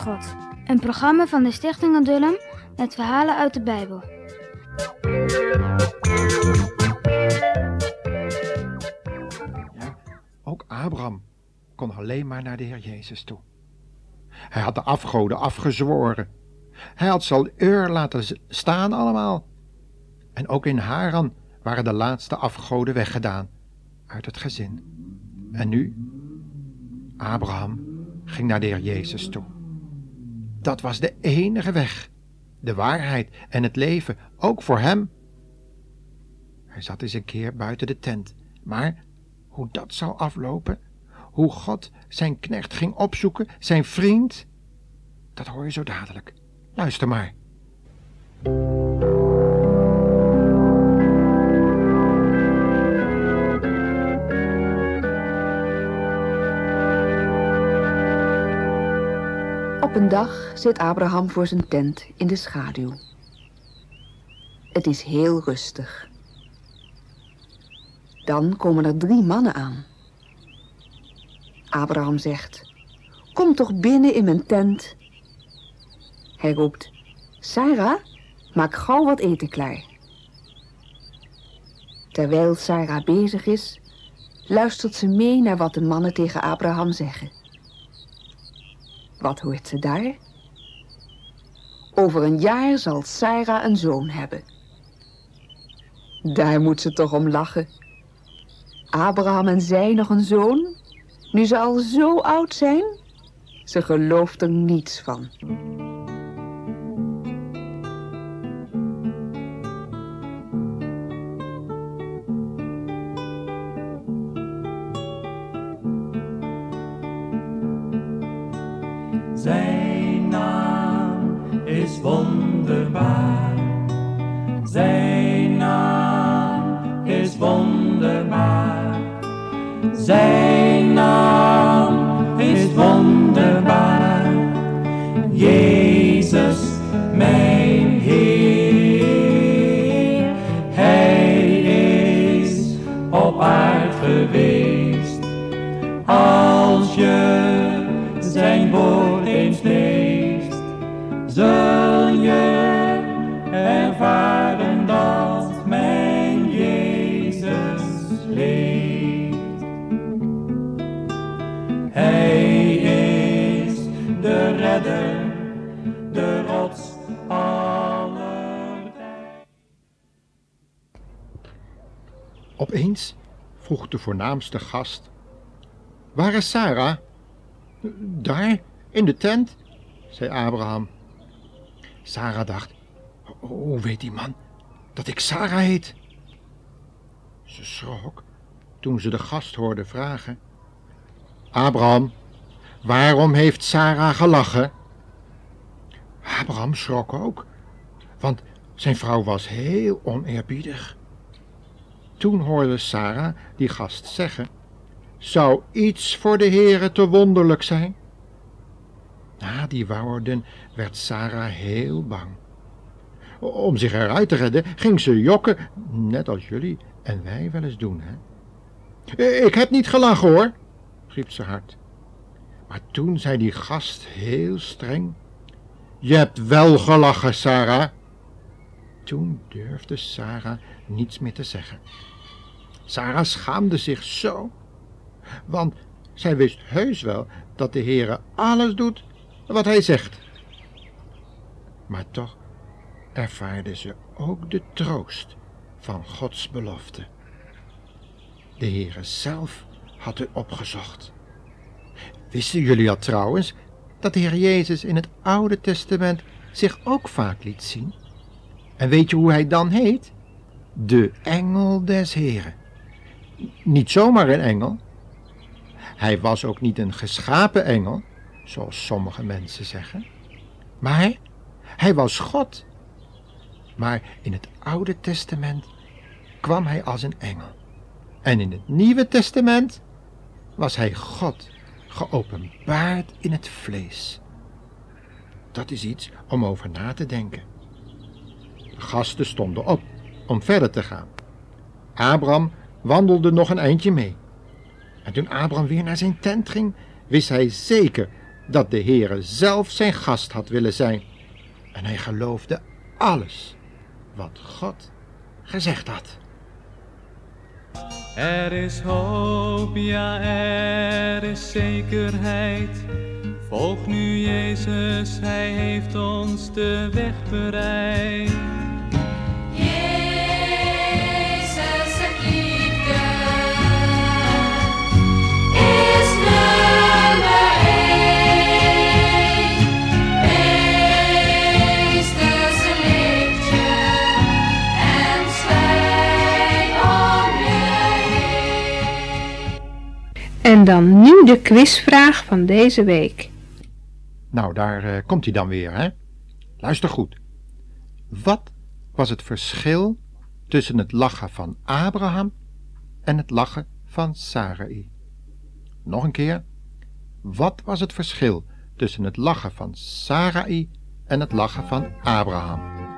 God. Een programma van de Stichting Adullam met verhalen uit de Bijbel. Ja, ook Abraham kon alleen maar naar de Heer Jezus toe. Hij had de afgoden afgezworen. Hij had ze al Ur laten staan allemaal. En ook in Haran waren de laatste afgoden weggedaan uit het gezin. En nu? Abraham ging naar de Heer Jezus toe. Dat was de enige weg, de waarheid en het leven, ook voor hem. Hij zat eens een keer buiten de tent, maar hoe dat zou aflopen, hoe God zijn knecht ging opzoeken, zijn vriend, dat hoor je zo dadelijk. Luister maar. Op een dag zit Abraham voor zijn tent in de schaduw. Het is heel rustig. Dan komen er drie mannen aan. Abraham zegt: Kom toch binnen in mijn tent. Hij roept: Sarah, maak gauw wat eten klaar. Terwijl Sarah bezig is, luistert ze mee naar wat de mannen tegen Abraham zeggen. Wat hoort ze daar? Over een jaar zal Sarah een zoon hebben. Daar moet ze toch om lachen. Abraham en zij nog een zoon? Nu ze al zo oud zijn? Ze gelooft er niets van. Zijn naam is wonderbaar. Zijn naam is wonderbaar. Zijn naam is wonderbaar. Jezus, mijn Heer. Hij is op aard geweest. Als je zijn woord de rots aller tijd. Opeens vroeg de voornaamste gast: Waar is Sarah? Daar, in de tent, zei Abraham. Sarah dacht: Hoe weet die man dat ik Sarah heet? Ze schrok toen ze de gast hoorde vragen: Abraham, waarom heeft Sarah gelachen? Abraham schrok ook, want zijn vrouw was heel oneerbiedig. Toen hoorde Sarah die gast zeggen: Zou iets voor de Heere te wonderlijk zijn? Na die woorden werd Sarah heel bang. Om zich eruit te redden ging ze jokken, net als jullie en wij wel eens doen, hè? Ik heb niet gelachen hoor, riep ze hard. Maar toen zei die gast heel streng: Je hebt wel gelachen, Sarah. Toen durfde Sarah niets meer te zeggen. Sarah schaamde zich zo, want zij wist heus wel dat de Heere alles doet wat hij zegt. Maar toch ervaarde ze ook de troost van Gods belofte. De Heere zelf had het opgezocht. Wisten jullie al trouwens dat de Heer Jezus in het Oude Testament zich ook vaak liet zien? En weet je hoe hij dan heet? De engel des Heren. Niet zomaar een engel. Hij was ook niet een geschapen engel, zoals sommige mensen zeggen. Maar hij was God. Maar in het Oude Testament kwam hij als een engel. En in het Nieuwe Testament was hij God, geopenbaard in het vlees. Dat is iets om over na te denken. De gasten stonden op om verder te gaan. Abraham wandelde nog een eindje mee. En toen Abraham weer naar zijn tent ging, wist hij zeker dat de Heere zelf zijn gast had willen zijn. En hij geloofde alles wat God gezegd had. Er is hoop, ja, er is zekerheid. Volg nu Jezus, Hij heeft ons de weg bereid. En dan nu de quizvraag van deze week. Nou, daar eh, komt hij dan weer, hè? Luister goed. Wat was het verschil tussen het lachen van Abraham en het lachen van Sarai? Nog een keer. Wat was het verschil tussen het lachen van Sarai en het lachen van Abraham?